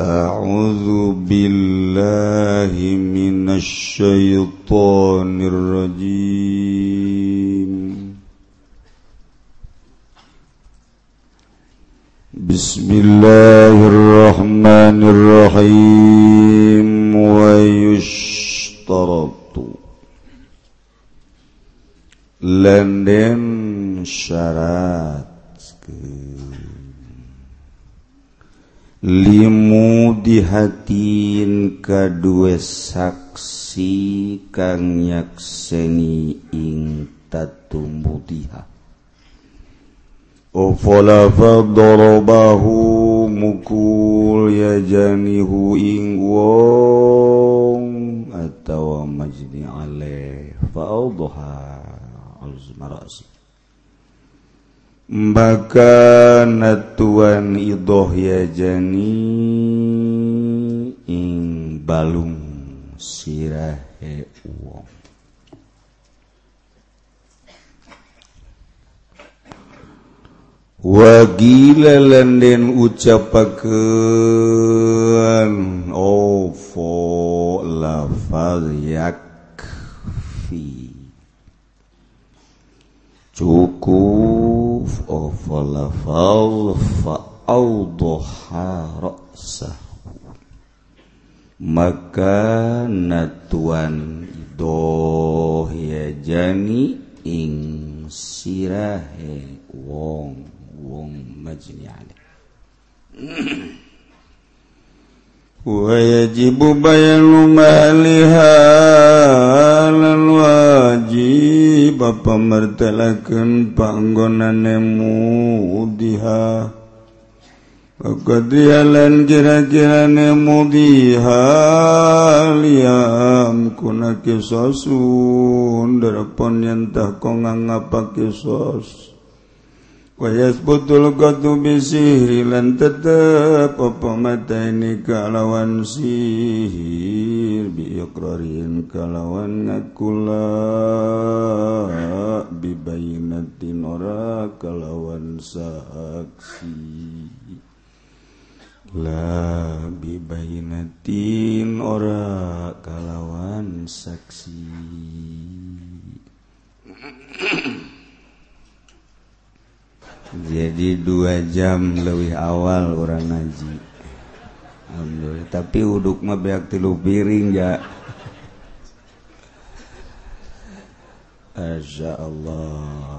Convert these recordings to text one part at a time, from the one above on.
أعوذ بالله من الشيطان الرجيم. بسم الله الرحمن الرحيم. ويشترط لندن syarat limu dihatiin kedua saksi kang yakseni ing tatumudiha Ofala fadorobahu mukul ya janihu ing wong atau majdi alaih fa'auduha al-marasi Maka tuan idoh ya jani ing balung sirahe wong Wagila lenden ucapakeun ovo lafal yakfi cukup lafal fa'awdoha ra'sahu maka natuan idoh ya jani ing sirahe wong wong majni'ani ويجب بيان ما لهذا الواجب. Pemertelakeun panggonane mudiha? Wakadialan kira-kira nemudiha liam kuna kisosun. Darapon yang tak kongang apa kisos. Wayasbutul qatu bisihri lan tetep apa mataini kalawan sihir biiqrarin kalawan ngakula bibayinatin ora kalawan saksi La bibayinatin ora kalawan saksi jadi dua jam lebih awal orang ngaji. Alhamdulillah. Tapi uduk mah beak tilu piring ya Asya Allah.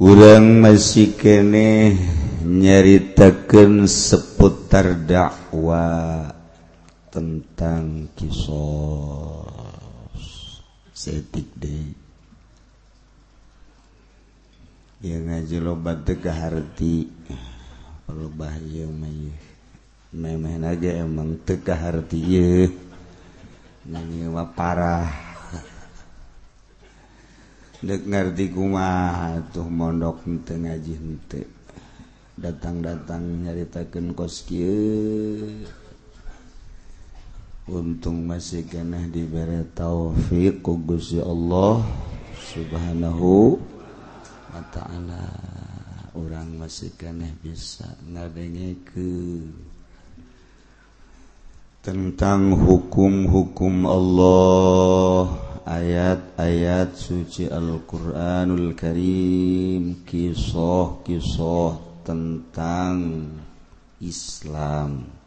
Urang masih kene nyaritakan seputar dakwah tentang kisah. setik deh yang ngaji lobat tekahharti perlu bahaya may memen aja emang tekahharti ye nangi mah parah. Dek ngerti kumaha tuh mondok teu ngaji henteu. Datang-datang nyaritakeun kos kieu. untung masih genah diberre taufik kugusi Allah subhanahu wa ta'ala. Orang masih geneh bisa ngadenge ke tentang hukum-hukum Allah ayat-ayat suci Al-Quranul Karim kisah-kisah tentang Islam.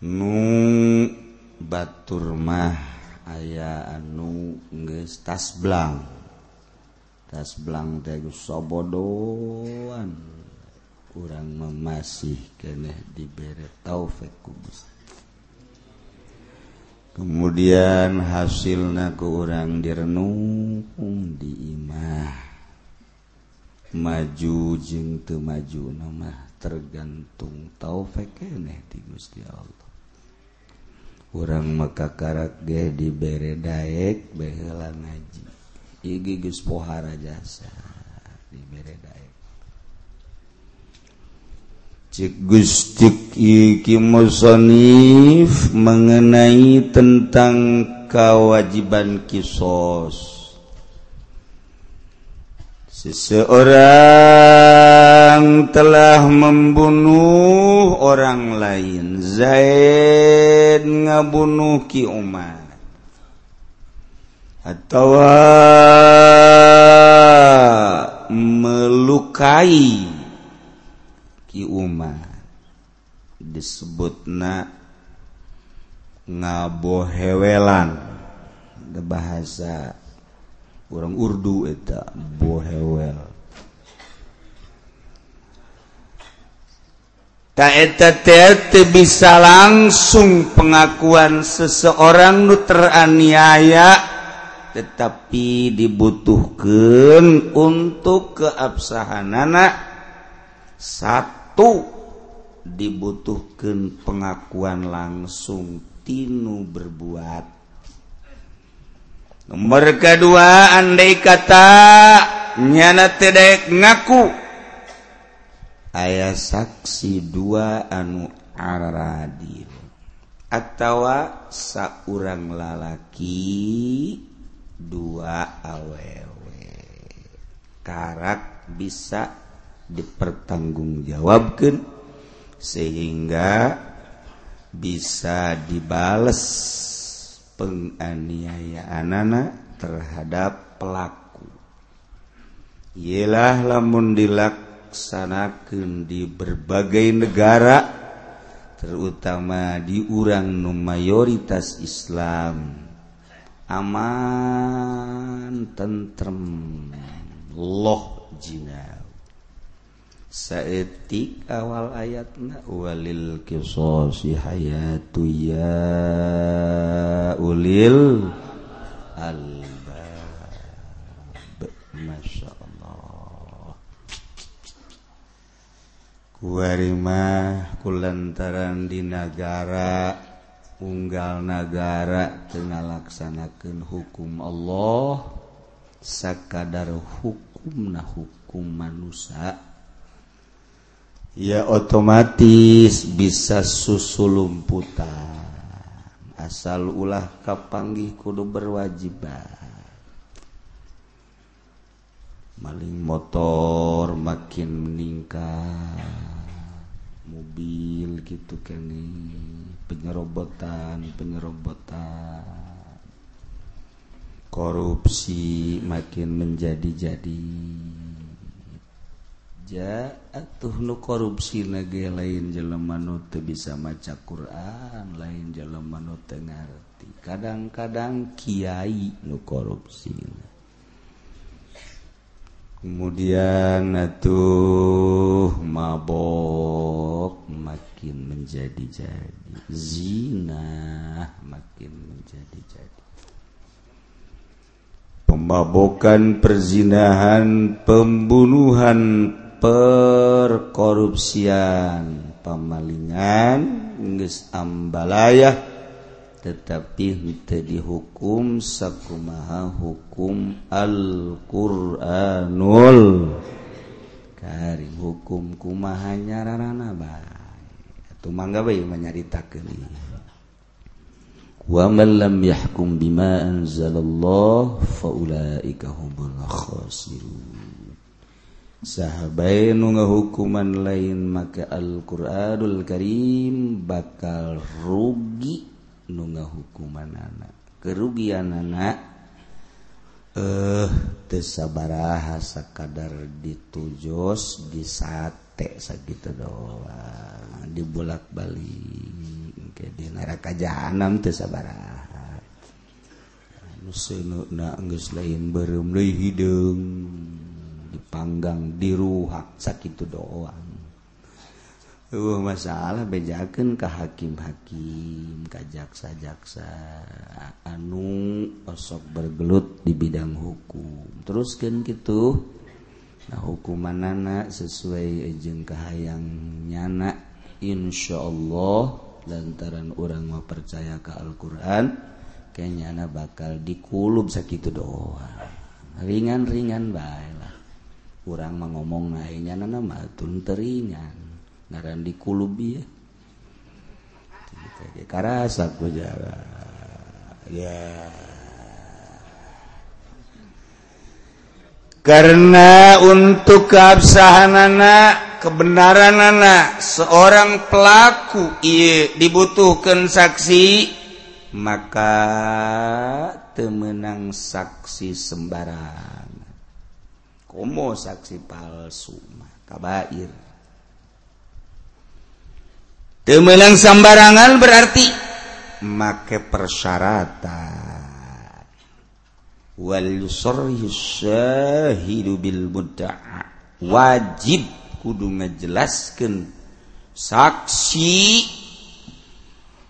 nu Baturmah aya anu geus tasblang tasblang teh sobodoan. Kurang memasih keneh diberi taufik ku kemudian hasilna ku urang direnung diimah maju jeung teu maju nama tergantung taufik keneh di Gusti Allah. kurang maka karak ge dibere Daek behela ngaji. Igi Gus pohara jasa dibere Daek. Cik Gustik Iki Musonif mengenai tentang kewajiban kisos. Seseorang telah membunuh orang lain. Zaid ngabunuh Ki Umar. Atau melukai Ki Umar. Disebutna ngabohewelan. Bahasa orang Urdu eta bohewel. Eta bisa langsung pengakuan seseorang nu teraniaya tetapi dibutuhkan untuk keabsahan anak satu dibutuhkan pengakuan langsung tinu berbuat. nomor kedua andai kata nyana tedek ngaku. Ayah saksi dua anu aradil atau saurang lalaki dua awewe. Karak bisa dipertanggungjawabkan sehingga bisa dibales penganiayaan terhadap pelaku. Ialah lamun dilaksanakan di berbagai negara terutama di urang nu mayoritas Islam. Aman tentrem. Loh jinal saetik awal ayatna. Walil kisosi hayatu ya ulil albab. Masya Allah kuarima kulantaran di negara unggal negara tengah laksanakan hukum Allah sakadar hukum nah hukum manusia. Ya otomatis bisa susu lumputan. Asal ulah kapanggih kudu berwajiban maling motor makin meningkat. Mobil gitu kan penyerobotan penyerobotan. Korupsi makin menjadi-jadi atuh nu korupsi lagi lain jelam manut bisa maca Quran lain jelam manut ngerti kadang-kadang Kyai nu korupsi. Kemudian tuh mabok makin menjadi-jadi. Zina makin menjadi-jadi. Pembabokan perzinahan pembunuhan perkorupsian. Pemalingan geus ambalayah tetapi henteu dihukum sakumaha hukum Al-Qur'anul. Karim hukum kumaha nyararana bae? Atuh mangga bae manyaritakeun wa man lam yahkum bima anzalallah faulaika humul khasirun. sahabat nungahukuman lain maka Alquranul Karim bakal rugi nu hukuman anak kerugian anak eh tesaabaraha kadar ditujos di sate sakit doang. Dibulak balik ke di neraka jahanam tesaabaraha lain berem hidung. panggang diruhak sakit doang. Uh, masalah bejaken ke hakim-hakim kajaksa-jaksa anu osok bergelut di bidang hukum. Teruskan gitu nah hukuman anak sesuai ejeng kahayang nyana insyaallah lantaran orang mau percaya ke Alquran kayaknya anak bakal dikulub sakit doang. Ringan-ringan baiklah kurang ngomong naiknya nama tun teringan ngaran di kulubi ya karasa ku ya. Karena untuk keabsahan anak kebenaran anak seorang pelaku ia dibutuhkan saksi maka temenang saksi sembarang komo saksi palsu kabair. Temenang sembarangan berarti make persyaratan. Wal syahidu bil mudda'a wajib kudu ngejelaskan saksi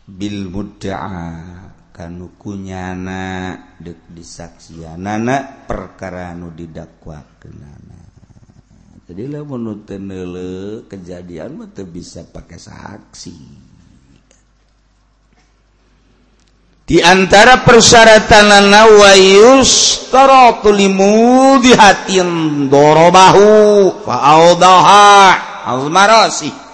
bil mudda'a kanukunyana dek disaksianana perkara nu didakwakenana jadilah menurut nele kejadian mah bisa pakai saksi. Di antara persyaratan nawayus tarotulimu di hatin dorobahu fa'audaha almarasih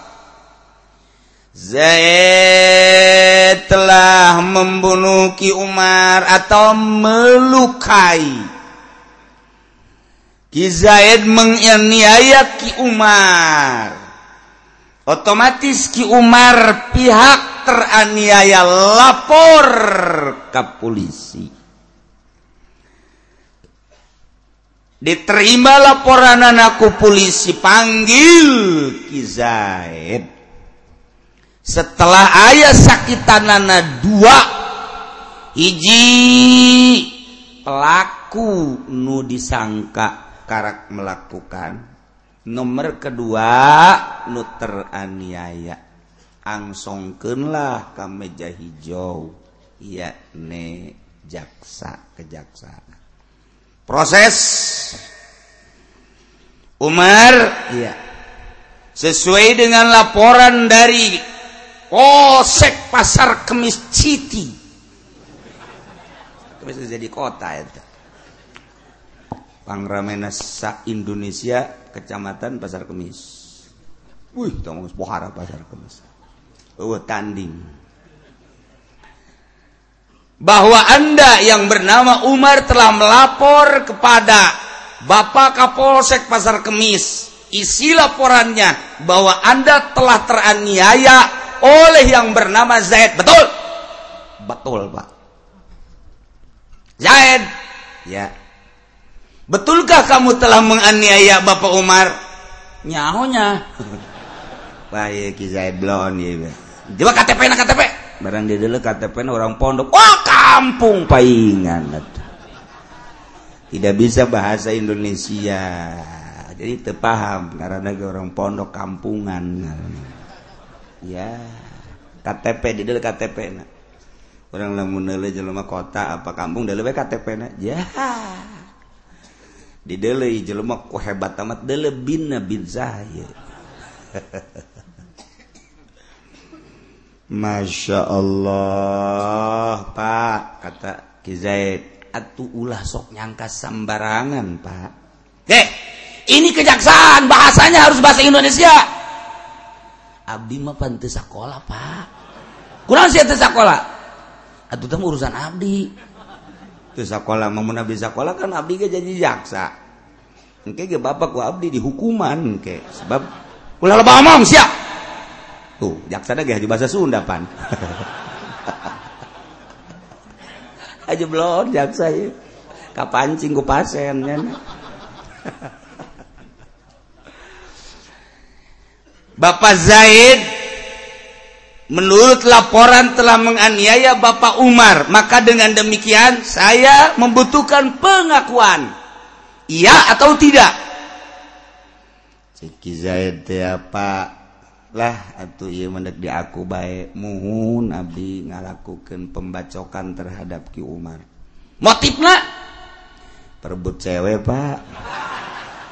Zaid telah membunuh Ki Umar atau melukai. Ki Zaid menganiaya Ki Umar. Otomatis Ki Umar pihak teraniaya lapor ke polisi. Diterima laporan anakku polisi panggil Kizaid setelah ayah sakit tanana dua hiji pelaku nu disangka karak melakukan. Nomor kedua nu teraniaya. Angsongkenlah ke meja hijau yakni jaksa kejaksaan. Proses Umar ya sesuai dengan laporan dari Polsek Pasar Kemis Citi Kemis jadi kota itu. Pangramena sa Indonesia Kecamatan Pasar Kemis. Wih, tolong Pohara Pasar Kemis. Tanding. Bahwa Anda yang bernama Umar telah melapor kepada Bapak Kapolsek Pasar Kemis. Isi laporannya bahwa Anda telah teraniaya oleh yang bernama Zaid betul betul Pak Zaid ya betulkah kamu telah menganiaya Bapak Umar nyahonya Baik Zaid blon ya Coba KTP na KTP. Barang dia dulu KTP na orang pondok. Wah kampung paingan. Tidak bisa bahasa Indonesia. Jadi terpaham karena orang pondok kampungan. Ya KTP di dulu KTP na. Orang lamun nele jelema kota apa kampung dulu KTP na. Ya. Di dulu jelema ku hebat amat dulu bin bin Zahir. Masya Allah Pak kata Kizaid atuh ulah sok nyangka sembarangan Pak Deh ini kejaksaan bahasanya harus bahasa Indonesia Abdi mah pantes sekolah pak. Kurang sih teu sekolah atuh teh urusan abdi. Teu sekolah mun abdi sekolah kan abdi ge jadi jaksa. Engke ge bapak ku abdi dihukuman engke. Sebab ulah loba omong sia. Tuh jaksa ge haju bahasa Sunda pan. Aja belon jaksa ya kapancing ku pasen ya Bapak Zaid menurut laporan telah menganiaya Bapak Umar. Maka dengan demikian saya membutuhkan pengakuan. Iya atau tidak? Ciki Zaid ya Pak atuh mendek di aku baik muhun Nabi ngalakukan pembacokan terhadap Ki Umar. Motifnya perebut cewek Pak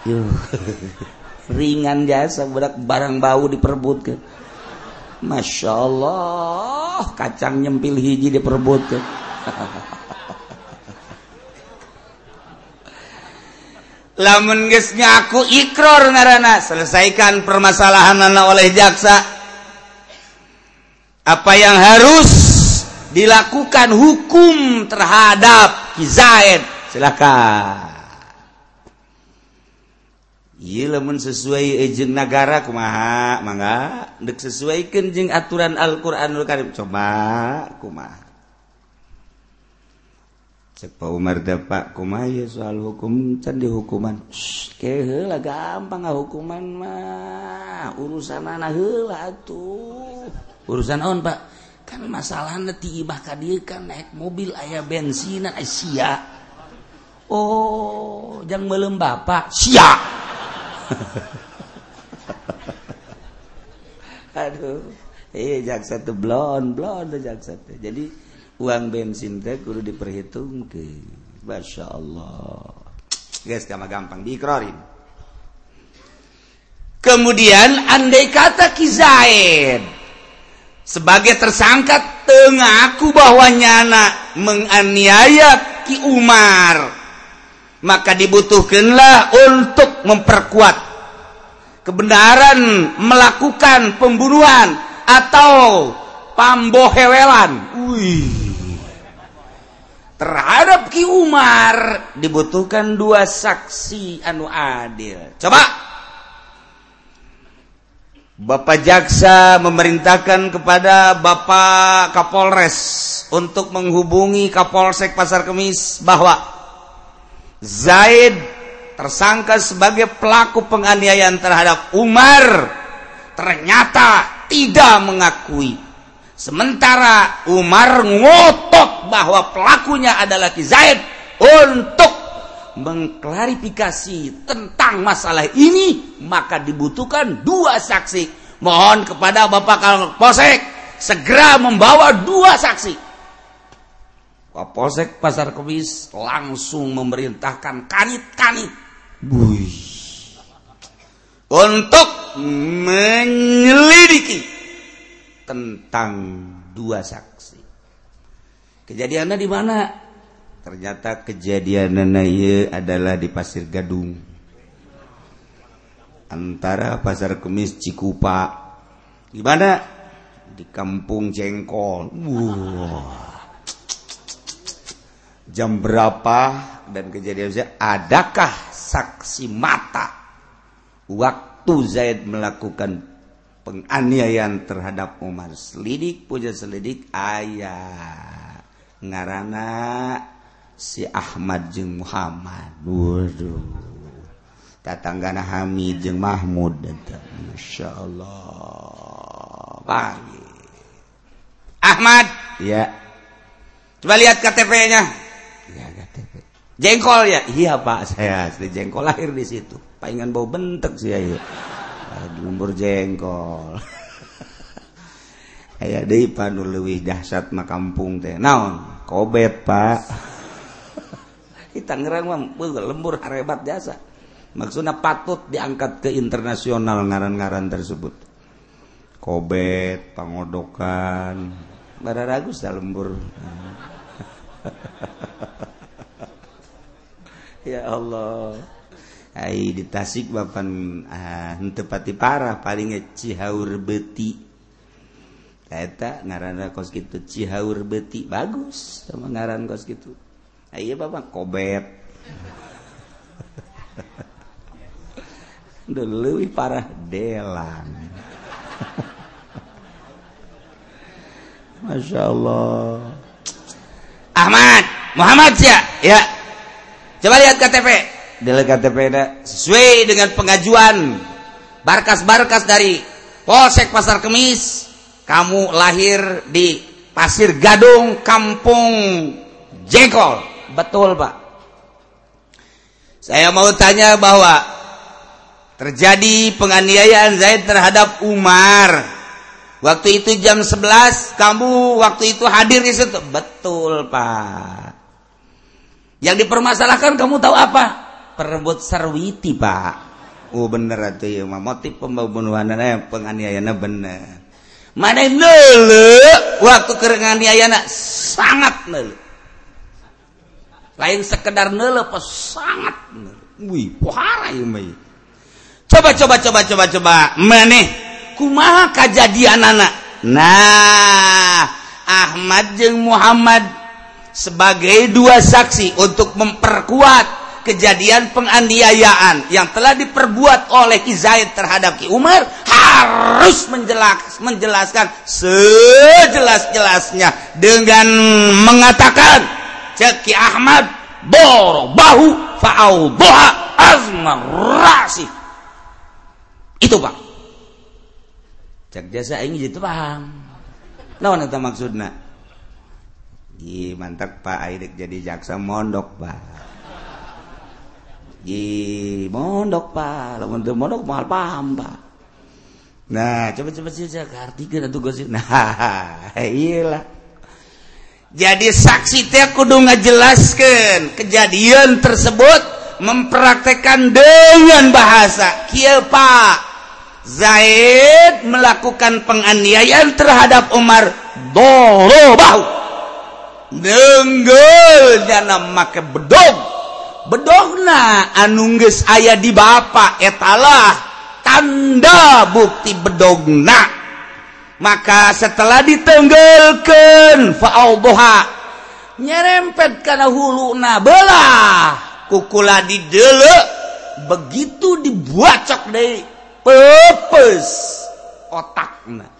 ringan jasa berak barang bau diperebut ke Masya Allah kacang nyempil hiji diperebut ke lamengnya aku Iqror ngaana selesaikan permasalahan anak oleh jaksa. Apa yang harus dilakukan hukum terhadap Kizaid silakan lemun sesuai ejeng negara kumaha mangga? Dek sesuaikan jeng aturan Alquranul Karim. Coba kumaha? Cek Pak Umar dapak kumaha ya soal hukum? Can hukuman. Keheula gampang ah hukuman mah. Urusan anak heula atuh. Urusan on Pak. Kan masalahnya tiibah kadir kan naik mobil ayah bensinan ay sia. Oh jangan belum bapak sia. Aduh. Jaksa blond jadi uang bensin guru diperhitung ke Masya Allah. Guys gampang dikrorin kemudian andai kata Kizaid sebagai tersangka tengahku bahwa nyana menganiaya Ki Umar maka dibutuhkanlah untuk memperkuat kebenaran melakukan pembunuhan atau pambohewelan. Wih. terhadap Ki Umar dibutuhkan dua saksi anu adil. Coba. Bapak Jaksa memerintahkan kepada Bapak Kapolres untuk menghubungi Kapolsek Pasar Kemis bahwa Zaid tersangka sebagai pelaku penganiayaan terhadap Umar ternyata tidak mengakui. Sementara Umar ngotot bahwa pelakunya adalah Ki Zaid untuk mengklarifikasi tentang masalah ini maka dibutuhkan dua saksi. Mohon kepada Bapak Kapolsek segera membawa dua saksi Kapolsek Pasar Kemis langsung memerintahkan kanit-kanit untuk menyelidiki tentang dua saksi. Kejadiannya di mana? Ternyata kejadiannya adalah di Pasir Gadung. Antara Pasar Kemis Cikupa. Di mana? Di Kampung Jengkol. Wow jam berapa? Dan kejadian saya adakah saksi mata? Waktu Zaid melakukan penganiayaan terhadap Umar selidik puja selidik ayah. Ngarana si Ahmad jeng Muhammad. Waduh. Tatanggana Hamid jeng Mahmud. Masya Allah. Pagi Ahmad? Ya. Coba lihat KTP-nya jengkol ya? Iya pak. Saya asli jengkol lahir di situ. Palingan bau bentek sih ayo. Lembur jengkol. Ayah deh panu lebih dahsyat mah kampung teh. Naon? Kobet pak. Kita ngerang mah lembur hebat jasa. Maksudnya patut diangkat ke internasional ngaran-ngaran tersebut. Kobet pangodokan. Pada ragu lembur ya Allah. Hai di Tasik Bapan ah, tepati parah paling Cihaur beti eta ngaran kos gitu Cihaur beti bagus sama ngaran kos gitu Ayo ah, Bapak kobet. Udah lebih parah delan Masya Allah. Ahmad Muhammad ya ya. Coba lihat KTP. Dilihat KTP sesuai dengan pengajuan barkas-barkas dari Polsek Pasar Kemis. Kamu lahir di Pasir Gadung, Kampung Jengkol. Betul, Pak. Saya mau tanya bahwa terjadi penganiayaan Zaid terhadap Umar. Waktu itu jam 11, kamu waktu itu hadir di situ. Betul, Pak. Yang dipermasalahkan kamu tahu apa? Perebut sarwiti, Pak. Oh bener itu ya, motif pembunuhan eh, penganiayaan bener. Mana nele waktu kerenganiayana sangat nele. Lain sekedar nele pas sangat nele. Wih, parah ya mai. Coba coba coba coba coba maneh kumaha kejadian anak. Nah, Ahmad jeng Muhammad sebagai dua saksi untuk memperkuat kejadian penganiayaan yang telah diperbuat oleh Ki Zaid terhadap Ki Umar harus menjelas, menjelaskan sejelas-jelasnya dengan mengatakan cek Ki Ahmad boro bahu fa'awduha azma rasi. Itu pak. Cek jasa ini gitu paham nah itu maksudnya Ih, mantap Pak. Aidik jadi jaksa mondok Pak. Mondok Pak. Mondok mahal paham Pak. Nah coba-coba jadi saksi teh kudu ngajelaskan kejadian tersebut mempraktekkan dengan bahasa. Ki Pak. Zaid melakukan penganiayaan terhadap Umar doro bau denggelnya make bedog. Bedogna anungges ayah di Bapak etalah tanda bukti bedogna. Maka setelah ditenggelkan faha nyerempet karena hulu nabelah kukula di dele begitu dibuacok deh pepes otakna.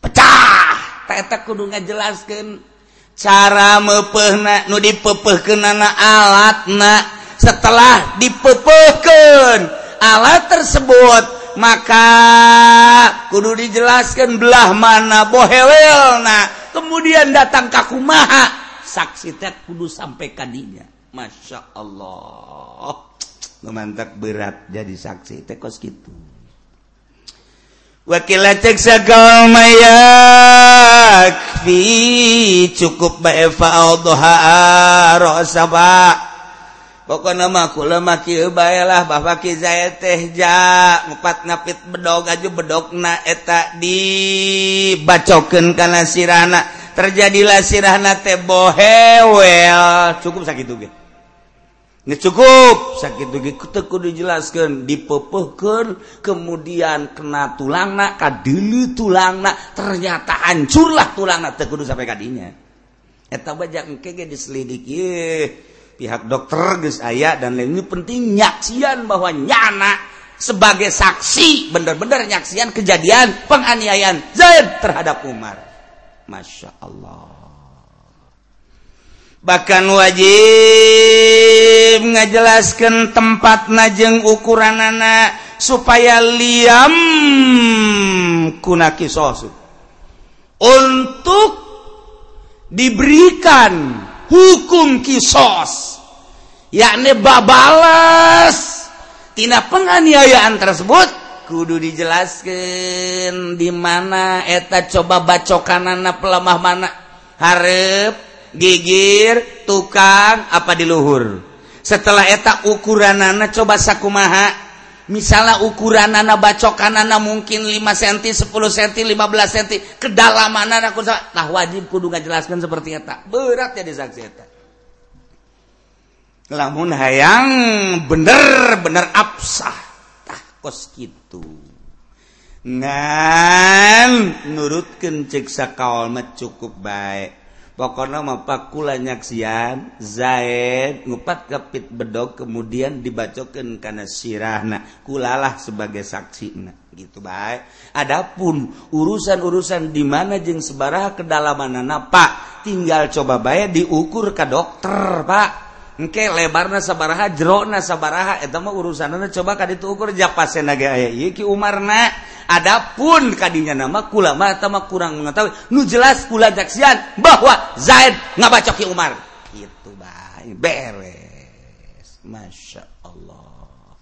Pecah tak kudu ngajelaskan cara mepehna nu dipepehkenana alatna. Setelah dipepehkeun alat tersebut maka kudu dijelaskan belah mana bohewelna kemudian datang kakumaha saksi teh kudu sampai kadinya Masya Allah. Mantap berat jadi saksi teh kos gitu wakil ceksa kau mayak fi cukup baefa ro sabak pokok nama aku lemah kieu bae lah bapak ki zaya teh ja empat napit bedog aja bedogna eta dibacokeun kana sirahna. Terjadilah sirahna teh bohewel. Cukup sakitu gitu cukup. Sakitku dijelaskan. Dipepeker kemudian kena tulang nak kadili tulang nak ternyata hancurlah tulang nak tekudu sampai kadinya. Eta bajak engke ge eh, pihak dokter geus aya dan lain penting nyaksian bahwa nyana sebagai saksi bener-bener nyaksian kejadian penganiayaan Zaid terhadap Umar. Masya Allah. bahkan wajib ngajelaskan tempat najeng ukuran anak supaya liam kunaki sosu untuk diberikan hukum kisos yakni babalas tina penganiayaan tersebut kudu dijelaskan di mana eta coba bacokan anak pelemah mana. Harap gigir tukang apa diluhur setelah etak ukuran anak coba sakumaha. Misalnya ukuran anak bacokan anak mungkin 5 cm 10 cm 15 cm kedalaman nana nah wajib kudu ngajelaskan seperti eta. Berat jadi saksi eta. Lamun hayang bener-bener absah. Tah kos gitu. Ngan nurutkan ceksa kaolmet cukup baik. pokoknya mempakula nyaksian Zaid ngupat kepit bedog kemudian dibacokan karena sirahna kulalah sebagai saksi. Nah gitu baik. Adapun urusan-urusan di mana jeng sebaraha kedalaman anak Pak tinggal coba bayar diukur ke dokter Pak. Engke lebarna sabaraha jerona sabaraha eta mah urusanana coba ka ditu ukur japasen age aya ieu ki umarna. Adapun kadinya nama kula mah eta mah kurang mengetahui. Nu jelas kula jaksian bahwa Zaid ngabaca ki Umar. Kitu bae beres. Masya Allah.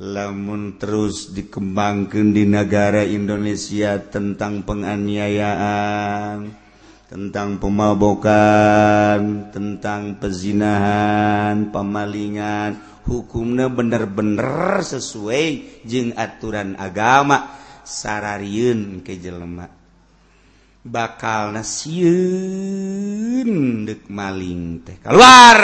Lamun terus dikembangkan di negara Indonesia tentang penganiayaan tentang pemabokan tentang pezinahan pemalingan. Hukumnya bener-bener sesuai jeung aturan agama. Sarariun ke jelema. Bakal nasiun dek maling teh. Keluar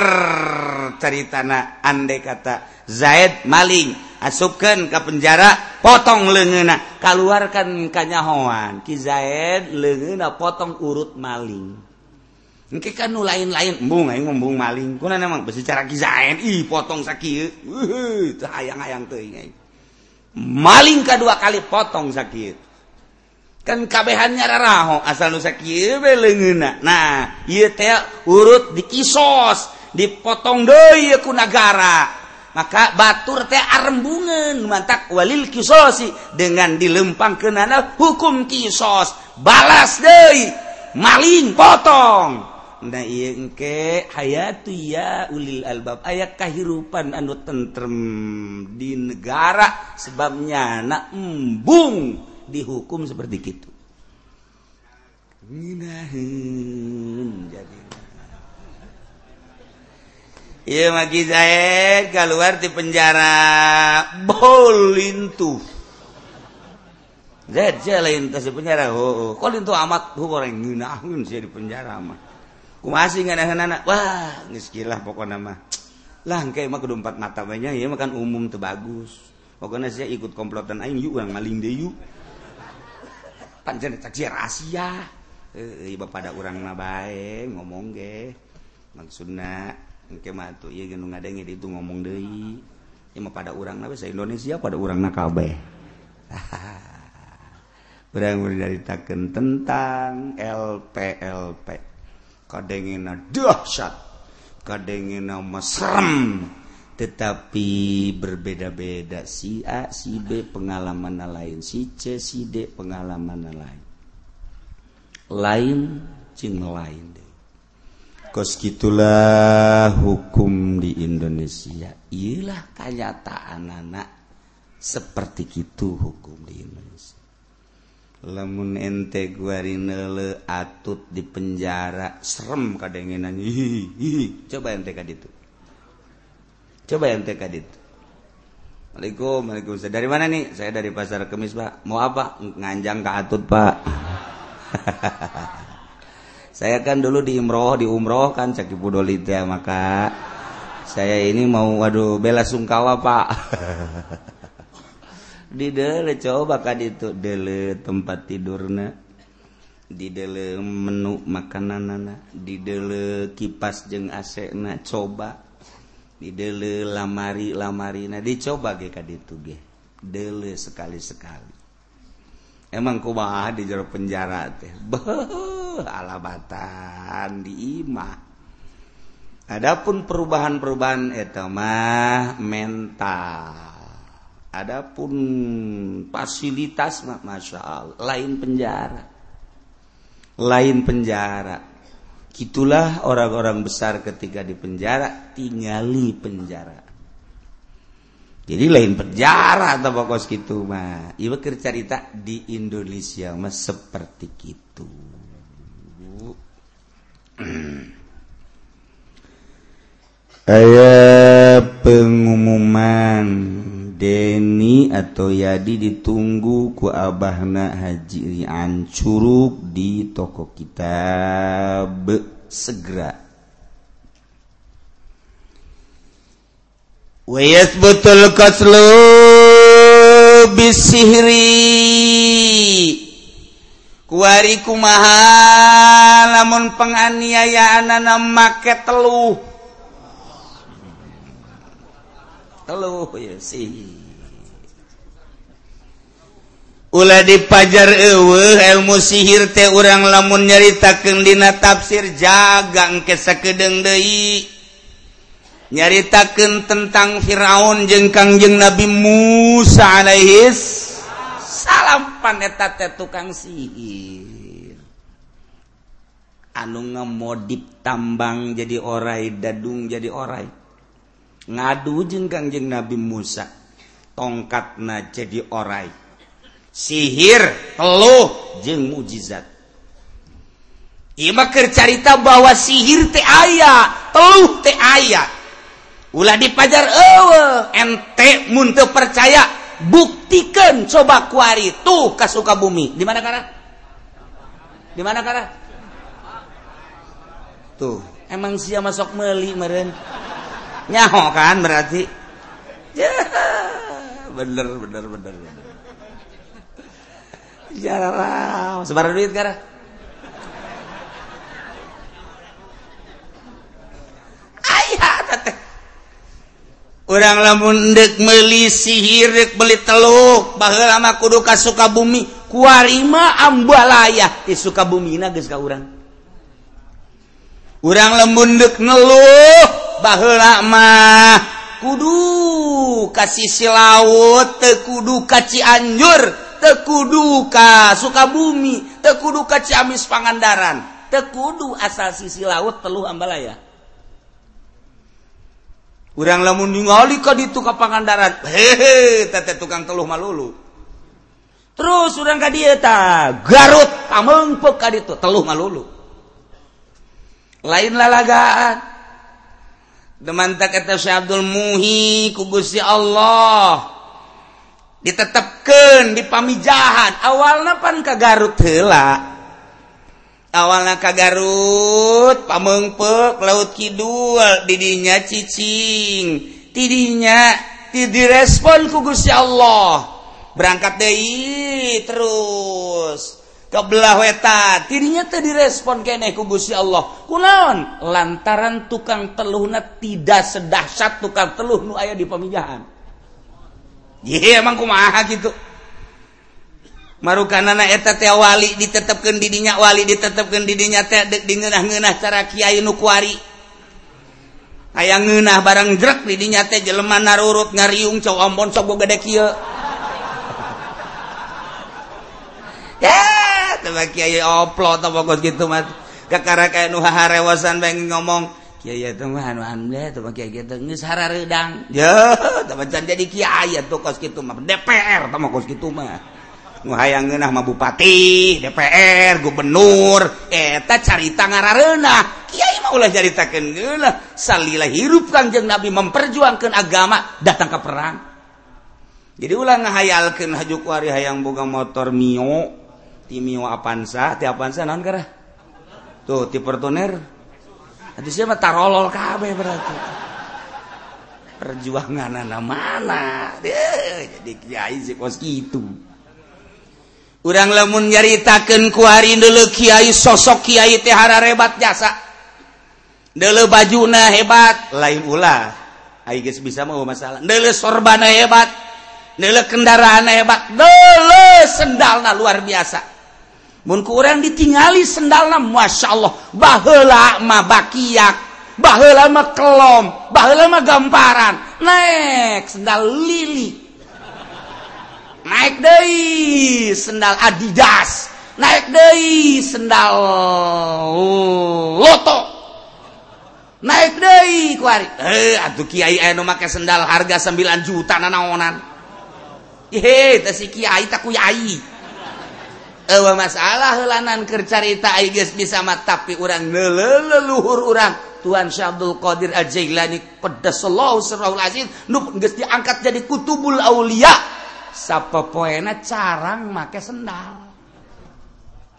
ceritana andai kata Zaid maling. Asupkan ke penjara potong lengena keluarkan kanyahoan ki Zaid lengena potong urut maling. Engke kan nu lain-lain. Embung aing embung maling. Kuna memang secara kizain, ki ih potong sakieu uh, teu hayang-hayang teuing maling kedua kali potong sakit kan kabehannya raraho asal nusa leungna nah ieu teh urut dikisos dipotong deui ku nagara. Maka batur teh arembungan mantak walil kisosi dengan dilempang ke nana hukum kisos. Balas deui maling potong. Nah ieu engke hayatu ya ulil albab. Aya kahirupan anu tentrem di negara sebabnya nak embung. dihukum seperti itu Iya Maki saya keluar di penjara bolintu. Zed Zaid saya di penjara. Oh, oh. kok amat hu orang ginahun saya di penjara mah. Kumasi nganah-nganah. Wah, geus pokoknya mah. Lah kayak mah kedua empat mata banyak ya makan umum tuh bagus. Pokoknya saya ikut komplotan aing yuk yang maling deh yuk. panjen rahasia. E, pada orang nabae ngomong ge maksudna engke mah atuh ieu geus ngadenge ditu ngomong deui. Ieu mah pada urang nabae sa Indonesia pada urangna kabeh. Urang menceritakan tentang LPLP kadengena dahsyat. Kadengena mesrem. Tetapi berbeda-beda si A si B pengalaman lain si C si D pengalaman lain. Lain cing lain deh. Kos gitulah hukum di Indonesia. Iyalah kenyataan anak seperti itu hukum di Indonesia. Lemun ente guarinele atut di penjara serem kadengenan coba ente kaditu coba ente kaditu Assalamualaikum Waalaikumsalam dari mana nih? Saya dari pasar kemis pak. Mau apa? Nganjang ke atut pak. Saya kan dulu di imroh di umroh kan caki budolita maka saya ini mau waduh bela sungkawa pak. Di coba itu dele tempat tidurna. Di dele menu makanan di dele kipas jeng asna coba didele lamari lamari nah dicoba ge ka ditu ge. Dele sekali-sekali. Emang kumaha ah di jero penjara teh? Beuh alabatan di imah. Adapun perubahan-perubahan eh, eta mah mental. Adapun fasilitas mah masya Allah lain penjara. Lain penjara. Gitulah orang-orang besar ketika di penjara tinggali penjara. Jadi lain penjara atau pokok gitu mah ibu cerita di Indonesia mah seperti itu ayat pengumuman Deni atau yadi ditunggu ku abahna haji Curug di toko kita be segera. Wayas betul kaslo bisihri. Kuari kumaha lamun penganiayaan anak make teluh Ula di pajar ewe ilmu sihir teh urang lamun nyaritakeun dina tafsir jaga engke sakedeung deui. Nyaritakeun tentang Firaun jeung Kangjeng Nabi Musa alaihis salam paneta teh tukang sihir. Anu ngemodip tambang jadi orai, dadung jadi orai. Ngadu jeung Kangjeng Nabi Musa tongkatna jadi orai. sihir teluh jeng mukjizat Imakir carita bahwa sihir teh aya teluh teh aya. Ulah dipajar ewe ente muntah percaya buktikan coba kuari tuh ke Sukabumi di mana kana di mana kana tuh emang sia masuk meli meren nyaho kan berarti? Ya bener bener bener bener. jarang. Sebar duit gara ayah tete orang lamun dek meli sihir dek beli teluk bahwa lama kudu ka Sukabumi. Kuarima ambalaya. Di Sukabumi na geus ka urang. Urang lamun dek ngeluh bahwa mah kudu kasih silaut tekudu kaci anjur tekuduka Sukabumi tekuduka Ciamis Pangandaran tekudu asal sisi laut teluh Ambalaya. Urang lamun ningali ka ditu ka Pangandaran hehe tete tukang teluh malulu. Terus urang ka dieu ta Garut pamengpeuk ka ditu teluh malulu. Lain lalagaan. Demantak eta Syekh Abdul Muhi ku Gusti Allah. ditetapkan di pamijahan awalnya pan ke Garut hela awalnya ke Garut pamengpek laut kidul didinya cicing tidinya direspon ku Gusti Allah. Berangkat deui terus ke belah wetan. Tidinya tadi direspon kene ku Gusti Allah. Kunaon? Lantaran tukang teluhna tidak sedahsyat tukang teluh nu aya di pamijahan. iya emang kumaha gitu? Marukananaetawali ditetapkan didinya wali ditetapkan didinya dingenah-genah cara Kyai Nuari aya ngenah barang drek didinya teh jeleman narurut ngariung cow ompon sok gede kieu ya tebak kiai oplot apa gitu mat kakara kayak nu harewasan pengen ngomong jadi DPRang mah. Bupati DPR Gubernur. Eh, Eta carita ngarenah Kyai maulah jaritakan salilah hirup Kanjeng Nabi memperjuangkan agama datang ke perang. Jadi ulah ngahayalkan hajukwari hayang boga motor Mio. Timio Avanza ti Avanza non ah? tuh ti pertuner Aduh siapa tarolol kabeh berarti. Perjuangan anak mana? Deh, jadi kiai sih kos gitu. Urang lamun nyaritakeun ku hari dulu kiai sosok kiai teh hararebat jasa. Dulu bajuna hebat, lain ulah. Ai geus bisa mau masalah. Dulu sorbana hebat, dulu kendaraan hebat, dulu sendalna luar biasa. munku orang ditingali sendalna Masya Allah bahlama bakiak bahlama kelom bahlama gamparan. Naik sendal lili. Naik deh sendal adidas. Naik deh sendal uh, loto naik deh kuari eh atuh kiai anu make sendal harga 9 juta nanaonan. Ihe, teh si kiai tak kiai. Ewa masalah helanan kercarita Aigis bisa mat tapi orang leluhur orang Tuhan Syabdul Qadir Al-Jailani pedasallahu sirrahul aziz nu geus diangkat jadi kutubul aulia. Siapa poena carang make sendal.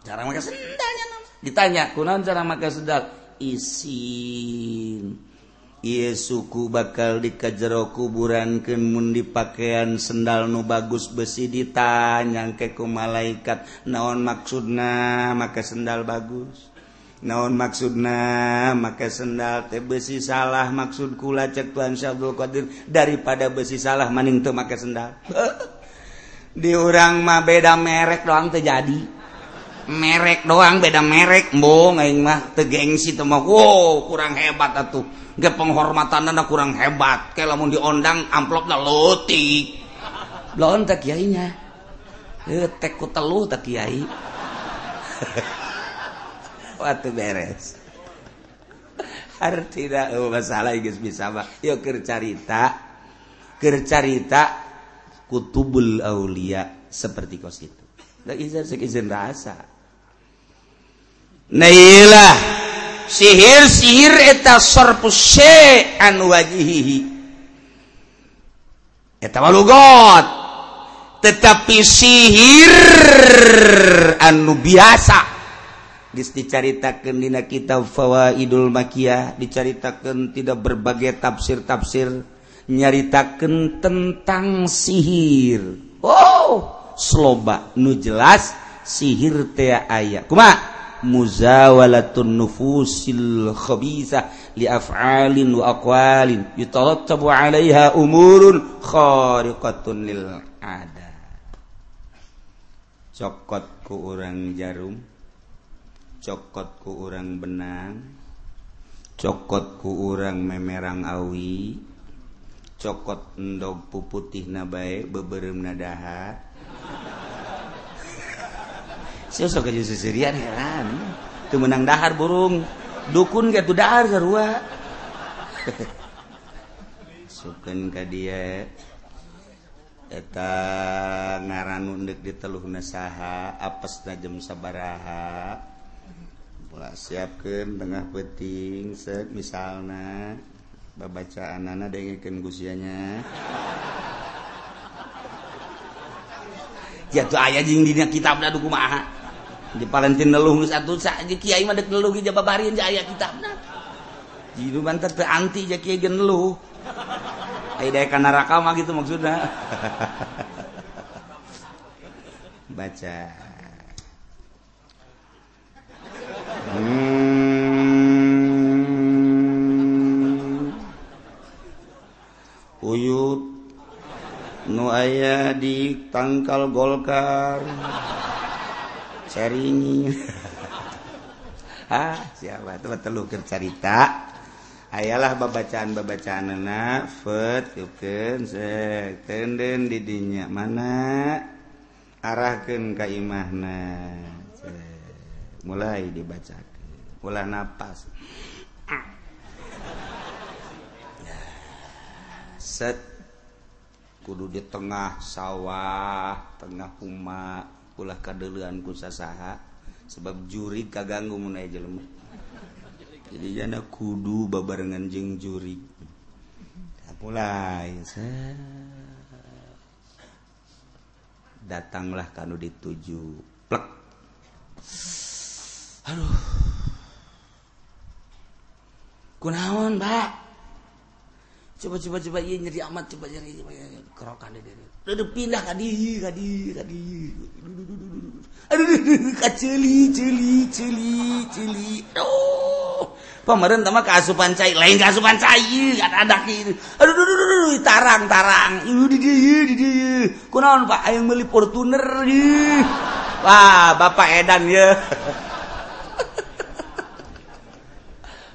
Carang make sendalnya ditanya kunaon cara make sendal? Isin. Iye suku bakal dikajjero kuburanken mundi pakaian sendal nu bagus besi ditanyangkeku malaikat. Naon maksudna maka sendal bagus? Naon maksudna maka sendal teh besi salah? Maksud kula cek Tuhan Syabdul Qadir daripada besi salah maning tuh maka sendal. Di orang mah beda merek doang terjadi merek doang beda merek mbong aing mah tegeng gengsi teu mah. Wow kurang hebat atuh. Penghormatan penghormatanna kurang hebat. Kayak lamun diondang amplopna leutik. Lawan tak kiai nya? Heuh ku telu teh kiai. Waktu beres. Hartina oh, masalah geus bisa mah yeuh keur carita. Keur carita kutubul aulia seperti kos itu Tak izin rasa. Nailah sihir sihir eta sarfu an wajihihi. Eta walugot. Tetapi sihir anu biasa geus dicaritakeun dina kitab Fawaidul Makiyah dicaritakeun tidak berbagai tafsir-tafsir nyaritakeun tentang sihir. Oh, sloba nu jelas sihir teh aya. Kumaha? muzawalatun nufusil khabisa li af'alin wa aqwalin yutarattabu 'alaiha umurun khariqatun lil ada cokot ku urang jarum cokot ku urang benang cokot ku urang memerang awi cokot endog puputih nabae beberem nadaha. Heran itu menang dahar burung. Dukun gak tuh dahar sarua. Sukan ka dia. Eta ngaran undek di teluh nasaha apes najem sabaraha. Pula siapkan tengah peting set misalna babaca anana dengerin gusianya. Ya tuh ayah jing dina kitab dah duku maha di Palentin neluh satu saja kiai mah dek neluh aja babarin jaya kitabna jidu banter teu anti ja kiai gen neluh. Ai ka neraka mah gitu maksudnya baca. Hmm. uyut. Nu aya di tangkal golkar sharing ah, siapa telu cerita? Ayalah babacaan babacaan nafet yuken sek tenden didinya mana? Arahkan ka imahna. Mulai dibaca ulah napas. Set. Kudu di tengah sawah tengah huma ulah kadeluan kusasaha sebab juri kaganggu munai jelema. Jadi jana kudu babarengan jeung juri. Mulai datanglah kanu dituju. Plek. Aduh. Kunaon mbak coba coba coba iya nyeri amat coba nyeri coba nyeri. Kerokan deh deh udah pindah kadi kadi kadi aduh kaceli celi celi celi. Oh pemerintah mah keasupan cai lain keasupan cai ada ada gitu aduh aduh aduh aduh tarang tarang. Iu di dia di dia kunaon pak? Ayang beli portuner wah bapak edan ya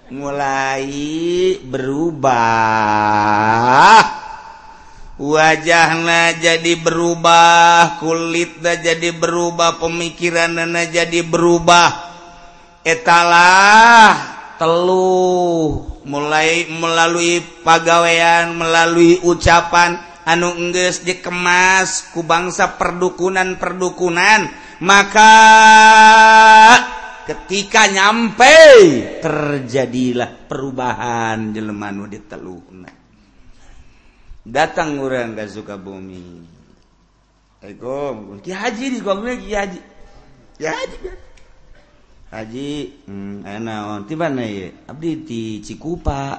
mulai berubah. Wajahna jadi berubah kulitnya jadi berubah pemikiran nana jadi berubah. Etalah teluh mulai melalui pagawean melalui ucapan anu engges dikemas ku bangsa perdukunan perdukunan maka ketika nyampe terjadilah perubahan jelemanu di teluhna datang orang gak suka bumi Assalamualaikum Ki Haji di kau Ki Haji. Ya Haji. Haji hmm, ayah naon? Mana ya abdi di Cikupa.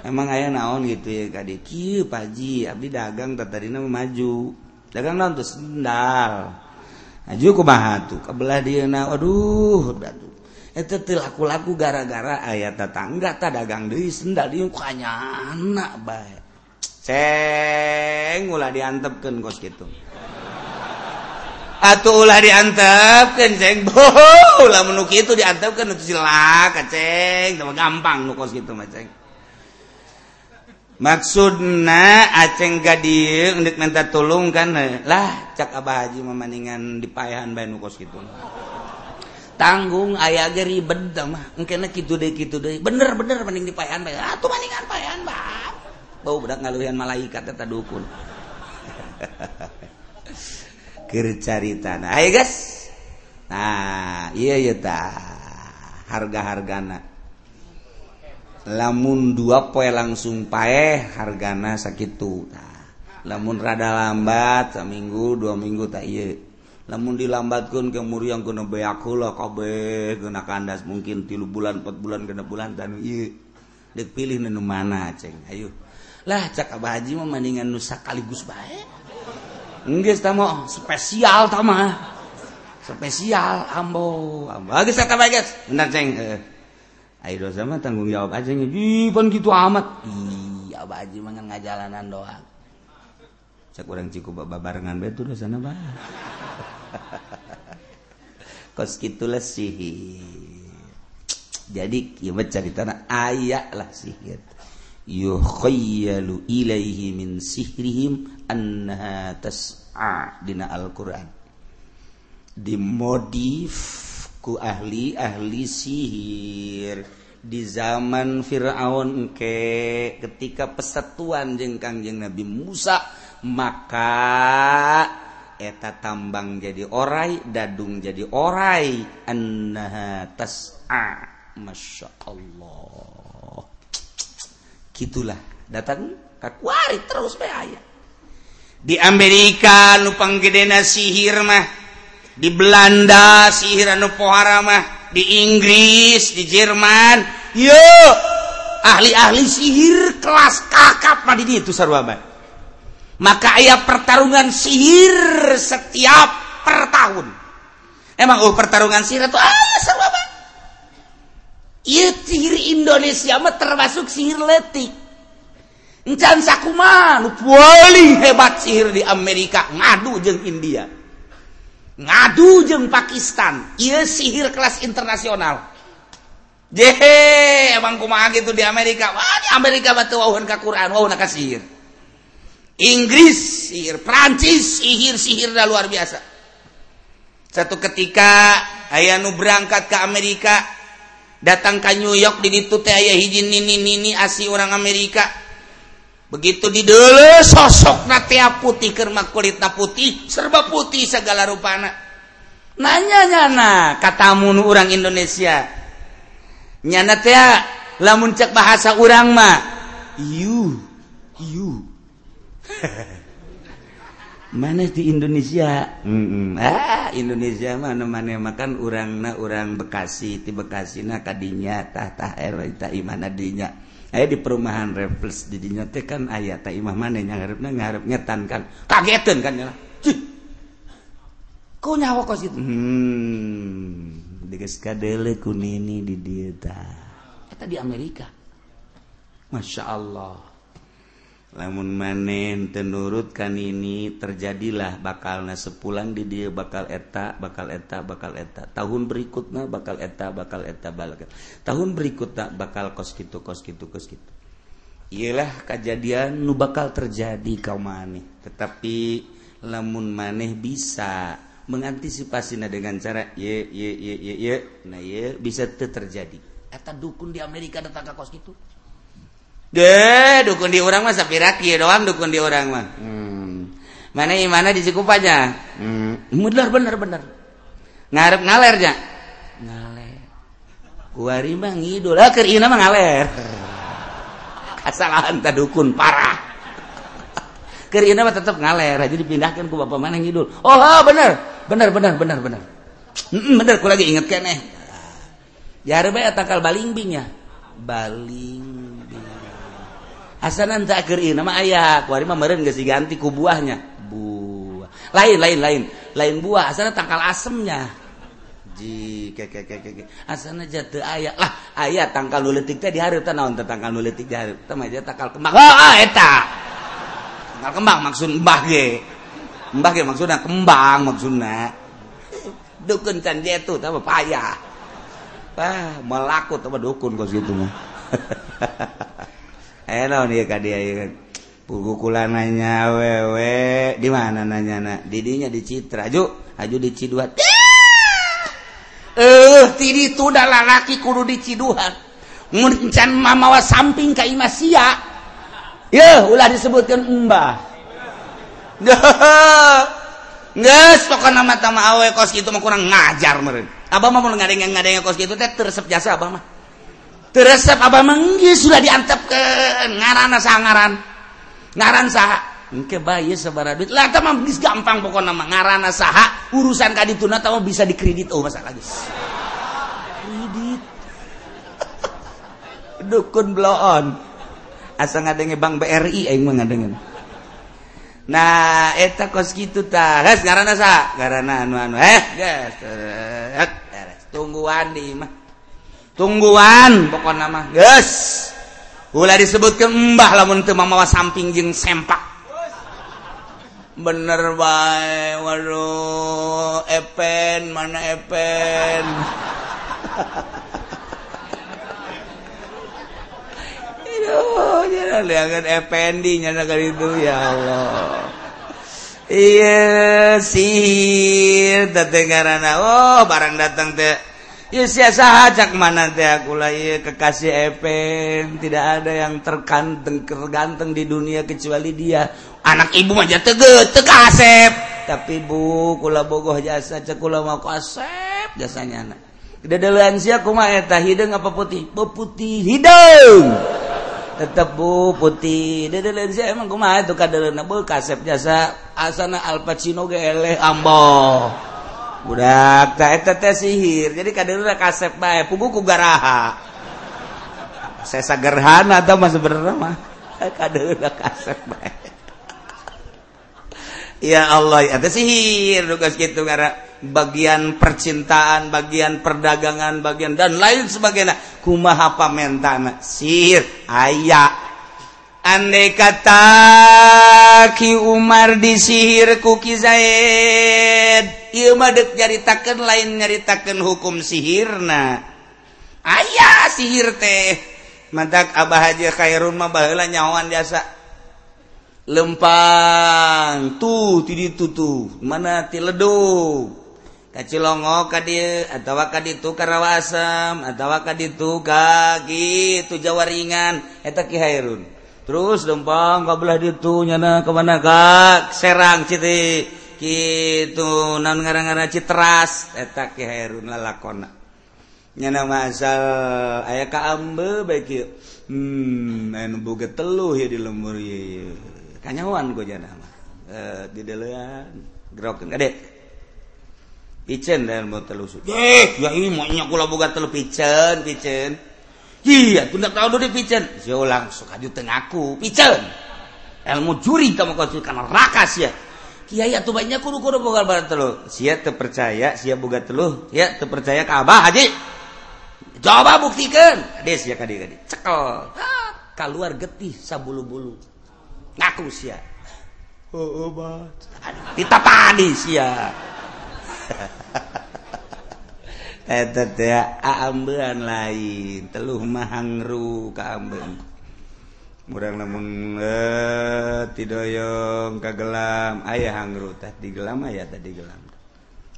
Emang ayah naon gitu ya? Kade kieu Pak Haji. Abdi dagang tatadina maju. Dagang naon tuh? Sendal kebelah Waduh laku-laku gara-gara ayat tetangga tak dagang baiklah diantapkan kos gitu atau ulah diantepkan ceng. Boh ulah menuk itu diantepkan itu silaka ceng. Gampang nu kos gitu mah ceng. maksudna aceng gadil untuk minta tolong kan eh, lah cak abah haji memaningan di payahan bae nu kos kitu. Tanggung aya ge ribet mah. Engkena kitu deui kitu deui bener bener mending di ah, payahan bae atuh maningan payahan bab bau budak ngaluhian malaikat eta dukun. Keur caritana aya guys. Nah iya ieu tah. Harga-hargana. lamun dua poe langsung pae hargana sakitu. Nah, lamun rada lambat seminggu dua minggu tak lamun dilambatkan kemur yang kena beakula oh, kabeh kena kandas mungkin tilu bulan empat bulan kena bulan tan dek pilih nenu mana ceng ayo. Lah cak abah haji mah mendingan nusa kaligus bae. Enggak tamo spesial tama spesial ambo ambo. Guys kata guys bener ceng eh. Ayo dosa mah tanggung jawab aja nih. jipan gitu amat. Iya baji mangan ngajalanan doang. Cek orang ciku babarengan betul dosa naba. Kos kitulah sihir. Jadi kiamat cerita na ayak lah sihir. Yukhayyalu ilaihi min sihrihim anha tas'a dina Al-Quran. Dimodif ku ahli ahli sihir. Di zaman Firaun engke ketika persatuan jeung Kangjeng Nabi Musa maka eta tambang jadi orai dadung jadi orai. Annaha tas'a Masya Allah gitulah datang kakuari terus be aya. Di Amerika nu panggedena sihir mah di Belanda sihiranu poharamah di Inggris di Jerman. Yuk ahli-ahli sihir kelas kakap mah di itu sarwaban maka ayah pertarungan sihir setiap per tahun emang oh pertarungan sihir itu ah sarwaban iya sihir Indonesia mah termasuk sihir letik encan sakuma nu paling hebat sihir di Amerika ngadu jeng India. ngadu jeng Pakistan. Ia sihir kelas internasional. Jehe emang kumaha gitu di Amerika? Wah di Amerika batu wawuhan ke Quran wawuhan ke sihir. Inggris sihir Prancis sihir sihir dah luar biasa. Satu ketika ayah nu berangkat ke Amerika datang ke New York di ditu teh ayah hiji nini nini asi orang Amerika. begitu didele sosok natia putih kerma kulit na putih serba putih segala rupana. Nanya nyana katamu orang Indonesia. Nyana teh lamun cek bahasa orang mah you you mana di Indonesia? Mm -mm. ah Indonesia mana mana makan orang na orang Bekasi ti Bekasi na kadinya tah tah er tah imana dinya. aya di perumahan refleks didinya teh kan aya teh imah mana yang ngarepna ngarep ngetan kan. Kagetan kan ya kau nyawa kos itu? Hmm. Diges kadele kunini di dieta eta di Amerika. Masya Allah. namun manen tenurutkan ini terjadilah bakal na sepulang di dia bakal eta bakal eta bakal eta. Tahun berikutnya bakal eta bakal eta bakal tahun berikut tak bakal kos gitu kos gitu kos gitu ialah kejadian nu bakal terjadi kau maneh. Tetapi lamun maneh bisa mengantisipasinya dengan cara ye ye ye ye ye. Nah ye bisa terjadi. Eta dukun di Amerika datang ke kos gitu de dukun di orang mah sapiraki doang dukun di orang mah. Hmm. mana mana dicukup aja hmm. mudlar bener bener. Ngarep ngaler ja? Ngaler. Kuari mah ngidul. Lah ker mah ngaler? Kasalahan dukun parah. Ker mah tetap ngaler aja dipindahkan ke bapak mana ngidul. Oh ha, bener. Bener bener bener bener. Mm, bener ku lagi inget kan eh jarbe takal baling bing ya baling. Asanan zakir nama ayah kuari mah meren geus diganti ku buahnya. Buah. Lain lain lain. Lain buah. Asana tangkal asemnya. Ji ke ke ke ke asana jatuh ayah lah ayah tangkal nu leutik teh dihareup teh naon tangkal nu leutik dihareup teh mah tangkal kembang. Oh, oh eta. Tangkal kembang maksud mbah ge. Mbah ge maksudna kembang maksudna. Dukun can itu teh payah. Ah melakut teh dukun kos gitu mah Eh, pugukulannya wewe di mana nanya didinya di Citra. Ju aju di Ciduhan. Eh ti itu udah lalaki kudu di Ciduhan. Nguncan mamawa samping ka Imasia ya ulah disebutkan Mbah. Nges, pokoknya nama tama awe kos gitu mah kurang ngajar meren. Abah mah mau ngadeng ngadeng kos gitu teh tersep jasa abah mah. resep Abah menggis sudah diantap ke ngaran sah ngaran. Ngaran sah engke bayi sabara duit. Lah mah geus gampang pokoknya mah ngaran saha. Urusan ka dituna tama bisa dikredit. Oh masalah geus kredit? Dukun bloon. Asa ngadenge bank BRI aing mah ngadenge. Nah eta kos kitu tah. Geus ngaranna saha. Ngaranna anu anu eh geus eh, eh, tungguan di mah. tungguan pokok nama yes ulah disebut ke mbah lamun teu mamawa samping jeung sempak. Bener bae waduh epen mana epen? Aduh, jangan lihat Effendi nyana kali itu ya Allah. Iya sihir datang oh barang datang teh. sajak mana kekasih Epen tidak ada yang terkanteng terganteng di dunia kecuali dia. Anak ibu aja tege tekasep tapi Bu kula bogoh jasa cekula mau kasep jasanya anak. Lansia kumaeta hidung apa putih? Putih hidung tetap bu putih. Dede lansia emang kumaha itu kadalena bu kasep jasa. Asana Al Pacino ge eleh ambo udah sihir. Jadi ka kasep baik buku garaha. Saya gerhana atau mas bernama kasep baik ya Allah ada sihir. Tugas gitu gara bagian percintaan bagian perdagangan bagian dan lain sebagainya. Kumaha pamentana sihir. Aya Andai kata Ki Umar disihir kuki Zaid ieu mah deuk nyaritakeun lain nyaritakeun hukum sihirna. Aya sihir teh. Madak Abah Haji Khairun mah baheula nyawan biasa. Lempang tuh tidi tutu mana ti ledug kacilongo ka dieu atawa ka ditu karawa asam atawa ka ditu ka kitu jawaringan eta Ki Khairun. terus dempang ka belah ditu nyana kemana mana ka Serang citi. Kitu nan ngaran-ngaran citras. Eta ki herun lalakona. Nyana masal aya ka ambe bae kieu hmm anu boga telu ya di lembur ieu. Kanyawan gua jana mah. Eh di deuleuan gerokeun gede. Picen dan mau telusur. eh ya ini maunya kula boga telu picen picen. iya tundak tahu dulu pican saya ulang suka di tengahku pican ilmu juri kamu kau karena rakas ya. Kiai atuh banyak kudu kudu boga barang teluh sia terpercaya sia boga teluh ya terpercaya ka abah haji. Coba buktikan. Des ya kadi kadi. Cekel keluar getih sabulu bulu ngaku sia. Oh, oh bah ditapani sia. ambean lain. Teluh mahangru kaamben murang namun eh, tidoyong kagelam ayah hangru gelam ya tadi gelam.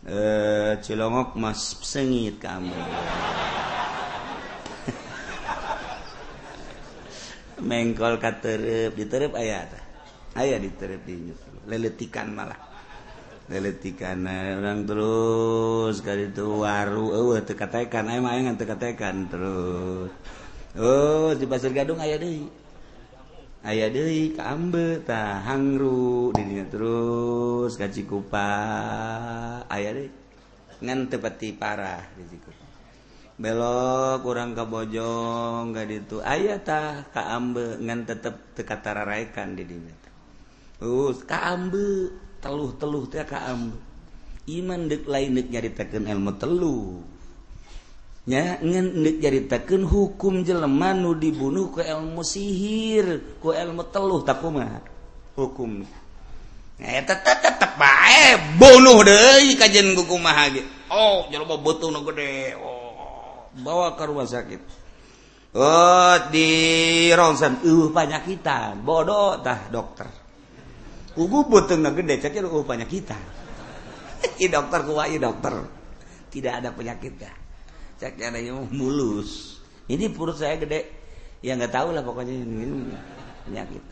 Eh cilongok mas sengit kamu mengkol katerep diterep ayah ayah diterep di leletikan malah lelekan orang terus kali itu waru oh, tekatekan emang yang tekatekan terus. Oh di pasar gadung ayah deh ayah deh kambe tahangru dirinya terus gaji kupa ayah deh ngan tepati parah di belok kurang kabojong gak itu ayah tah kaambe ngan tetep tekatararaikan di dirinya terus kaambe teluh-teluh iman dek lain dek nyaritakan ilmu teluhnya ngendek nyaritakan hukum jeleman nu dibunuh ke ilmu sihir ku ilmu teluh takuma hukum. Eh tetap tetap baik bunuh deh kajian hukum mah oh jelema butuh nu gede. Oh bawa ke rumah sakit. Oh, di rongsan uh, penyakitan bodoh tah dokter. Gede banyak kita. Dokter dokter. Tidak ada penyakit mulus. Ini perut saya gede. Ya nggak tahu lah pokoknya ini penyakit.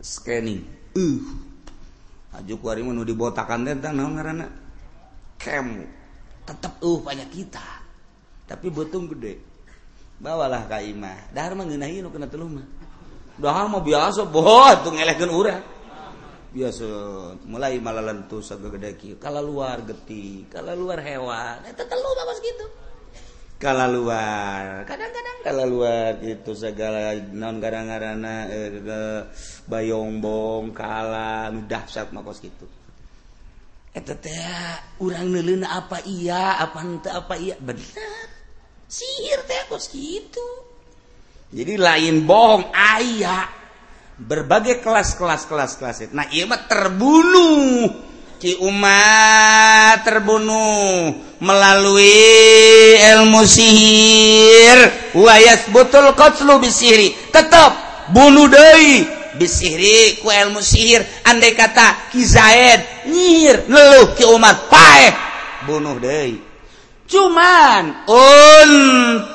Scanning. Uh. Aju kuarimu dibotakan tentang naon karena kem tetap uh banyak kita. Tapi betung gede. Bawalah kak Imah dahar mah ngeunahi nu kena teluh mah. Dahar mah biasa boh tuh ngelehkeun urang biasa mulai malalantu sagedeki kalau luar geti kalau luar hewan. Eta telu bapak gitu. Kalau luar kadang-kadang kalau luar gitu segala non garang-garana eh, bayongbong kala nu dahsyat makos gitu. Eta teh urang neulina apa iya apa henteu apa iya. Bener. Sihir teh kos gitu. Jadi lain bohong ayah. berbagai kelas-kelas kelas-kelas nah iya mah terbunuh. Ki umat terbunuh melalui ilmu sihir. Wayas butul qatlu bisihri. Tetap bunuh deui. Bisihri ku ilmu sihir. Andai kata Ki Zaid nyir leluh ki umat paeh bunuh deui. Cuman untuk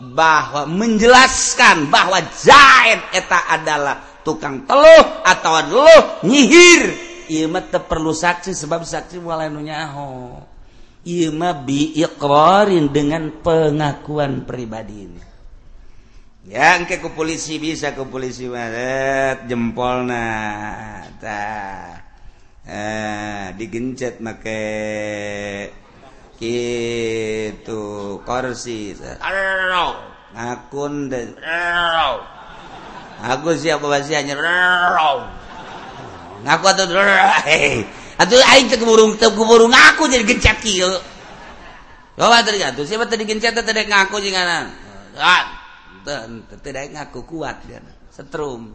bahwa menjelaskan bahwa Zaid eta adalah tukang teluh atau teluh nyihir. Ieu mah teu perlu saksi sebab saksi moal anu nyaho. Ieu mah bi dengan pengakuan pribadi ini. Ya engke ku polisi bisa ku polisi Maret eh, jempolna tah. Eh digencet make gitu korsi akun de aku siapa bahasa hanya ngaku atau atau aing teu keburung teu keburung ngaku jadi gencet kieu. Bawa tadi atuh siapa tadi gencet tadi ngaku jinganan anan teu daek ngaku kuat dia setrum.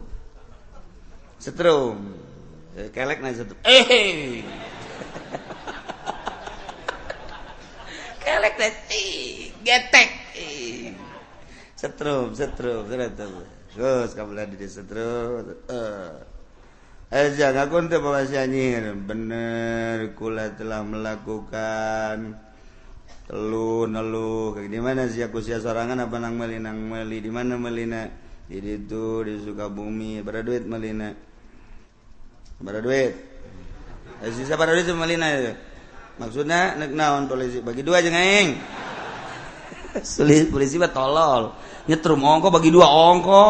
Setrum. Kelek na setrum. Eh kelek teh getek. Setrum setrum setrum terus kamu lagi di setrum. Eh. Eh, Aja ngakun teh bawa nyir bener kula telah melakukan telu nelu di mana sih aku sia sorangan apa nang melinang meli? Di mana melina di itu di Sukabumi. Pada duit melina pada duit. Eh, sisa pada duit melina itu. maksudnya nek naon polisi? Bagi dua jeung aing sulit polisi mah tolol. Nyetrum ongko bagi dua ongko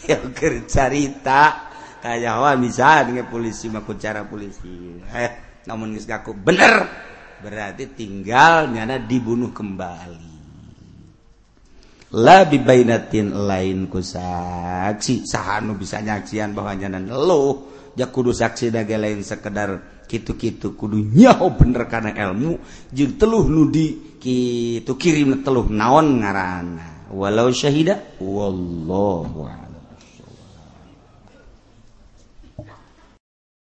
ya keur carita. Kayawan bisa dengan polisi maku cara polisi. Eh namun geus ngaku bener! Berarti tinggal nyana dibunuh kembali. La bibainatin lain ku saksi. Sahanu bisa nyaksian bahwa nyana lo ja kudu saksi dage lain sekedar gitu-kitu kudu nyaho bener karena ilmu jeung teluh nudi kitu kirim teluh naon ngaranna. Walau syahida wallahu